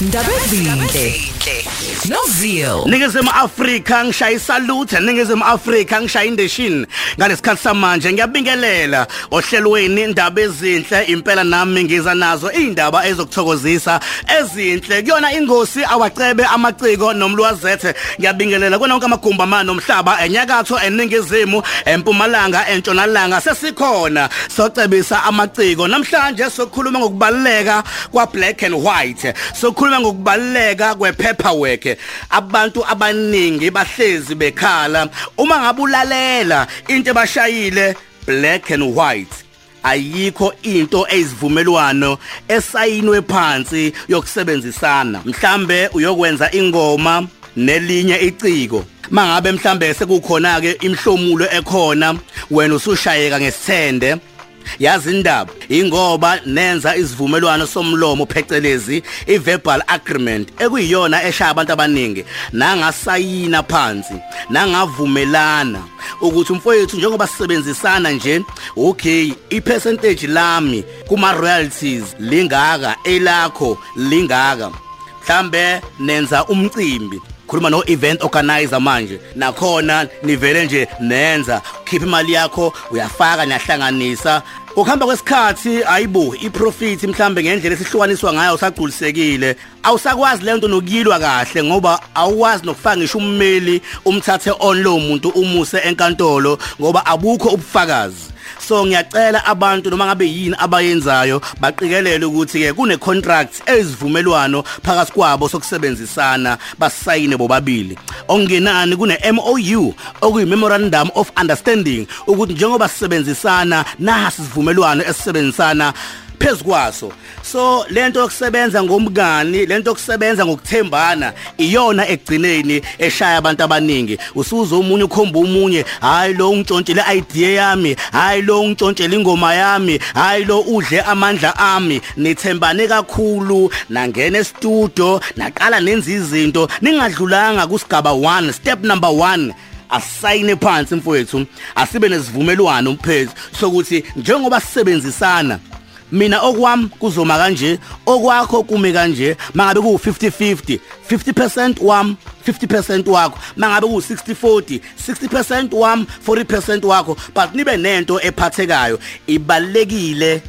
Ndaba ezinhle. Novio. Ningizimu Afrika ngishaya salute ningizimu Afrika ngishaya indeshini ngalesikhathi samanje ngiyabingelela ohlelweni indaba ezinhle impela nami ngiza nazo indaba ezokuthokozisa ezinhle. Kuyona ingosi awacebe amaciko nomlwazethe. Ngiyabingelela kona wonke amagumba amano omhlaba enyakatho eningizimu empumalanga entshonalanga sesikhona socebisa amaciko. Namhlanje sokhuluma ngokubaluleka kwa black and white. Sokhuluma ngokubaluleka kwe paperwork abantu abaningi bahlezi bekhala. Uma ngabulalela into ebashayile black and white. Ayikho into ezivumelwano esayinwe phansi yokusebenzisana. Mhlambe uyokwenza ingoma nelinye iciko. Mangabe mhlambe sekukhona ke imhlomulo ekhona wena usushayeka ngesithende yazi indaba ingoba nenza isivumelwano somlomo phecelezi i-verbal agreement ekuyiyona eshaya abantu abaningi nangasayina phansi nangavumelana ukuthi umfowethu njengoba sisebenzisana nje okay ipercentage lami kuma royalties lingaka elakho lingaka. Mhlambe nenza umcimbi khuluma no event organizer manje nakhona nivele nje nenza khipha imali yakho uyafaka niyahlanganisa. Ukuhamba kwesikhathi ayibo iprofit mhlambe ngendlela esihlukaniswa ngayo usagculisekile awusakwazi le nto nokuyilwa kahle ngoba awuwazi nokufaka ngisho ummeli umthathe on lo muntu umuse enkantolo ngoba abukho ubufakazi. So ngiyacela abantu noma ngabe yini abayenzayo baqikelele ukuthi ke kune contracts ezivumelwano phakathi kwabo sokusebenzisana basayine bobabili. Okungenani kune MOU okuyi memorandum of understanding ukuthi njengoba sisebenzisana nasi sivumelwano esisebenzisana phezukwaso so lento yokusebenza ngomngani lento yokusebenza ngokuthembana iyona egcineni eshaya abantu abaningi. Usuza umunye ukhomba umunye hayi lo ungitshontshele idea yami hayi lo ungitshontshele ingoma yami hayi lo udle amandla ami. Nithembane kakhulu nangena estudio naqala nenza izinto. Ningadlulanga kusigaba 1 step number 1 asayine phansi mfowethu asibe nesivumelwano umphethu sokuthi njengoba sisebenzisana mina okwami kuzoma kanje okwakho kume kanje. Mangabe ku 50 50 50% wami 50% wakho. Mangabe ku 60 40 60% wami 40% wakho. But nibe nento ephathekayo ibalekile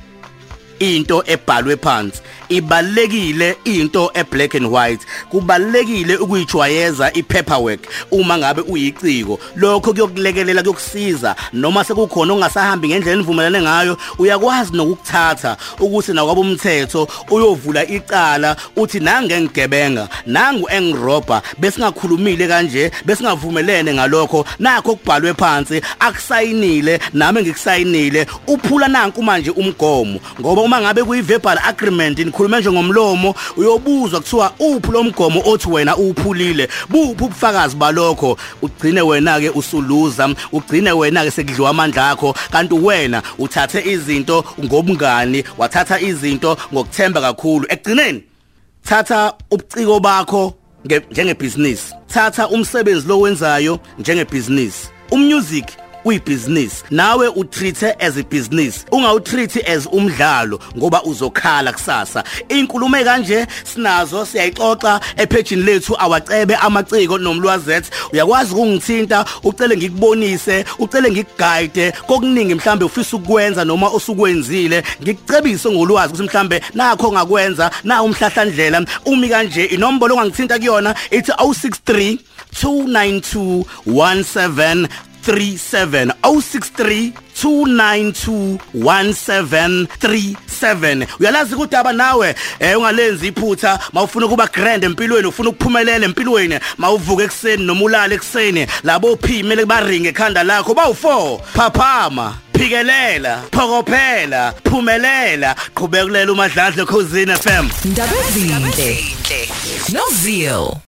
into ebhalwe phansi. Ibalekile into eblack and white. Kubalekile ukuyijwayeza ipaperwork uma ngabe uyiciko. Lokho kuyokulekelela kuyokusiza. Noma sekukhona ongasahambi ngendlela enivumelane ngayo uyakwazi nokukuthatha ukuthi nakwabo umthetho uyovula icala uthi nange ngigebenga nangu engirobha besingakhulumile kanje besingavumelene ngalokho nakho kubhalwe phansi akusayinile nami ngikusayinile uphula nanku manje umgomo. Ngoba uma ngabe kuyi verbal agreement nikhuluma nje ngomlomo uyobuzwa kuthiwa uphi lo mgomo othi wena uphulile buphi ubufakazi balokho? Ugcine wena ke usuluza ugcine wena ke sekudliwa amandla akho kanti wena uthathe izinto ngobungani wathatha izinto ngokuthemba kakhulu. Ekugcineni thatha ubuciko bakho njengebhizinisi thatha umsebenzi lo wenzayo njengebhizinisi umusic uyibusiness nawe utreat as a business ungawutreat as umdlalo ngoba uzokhala kusasa. Inkulumo kanje sinazo siyayixoxa epagini lethu awacebe amaciko nomlwazethu uyakwazi ukungithinta ucele ngikubonise ucele ngikuguide. Kokuningi mhlambe ufisa ukwenza noma osukwenzile ngikucebise ngolwazi ukuthi mhlambe nakho ngakwenza na umhlahlandlela. Umi kanje inombolo ongangithinta kuyona ithi 063 292 17 37 063 2921737 uyalazi kudaba nawe eh ungalenzi iphutha mawufuna kuba grand empilweni ufuna ukuphumelela empilweni mawuvuka ekseni noma ulala ekseni labo phimele baringe ekhanda lakho bawu4 phaphama phikelela phokophela phumelela qhubekulela umadladla khosini FM Ndaba ezinhle. Novio.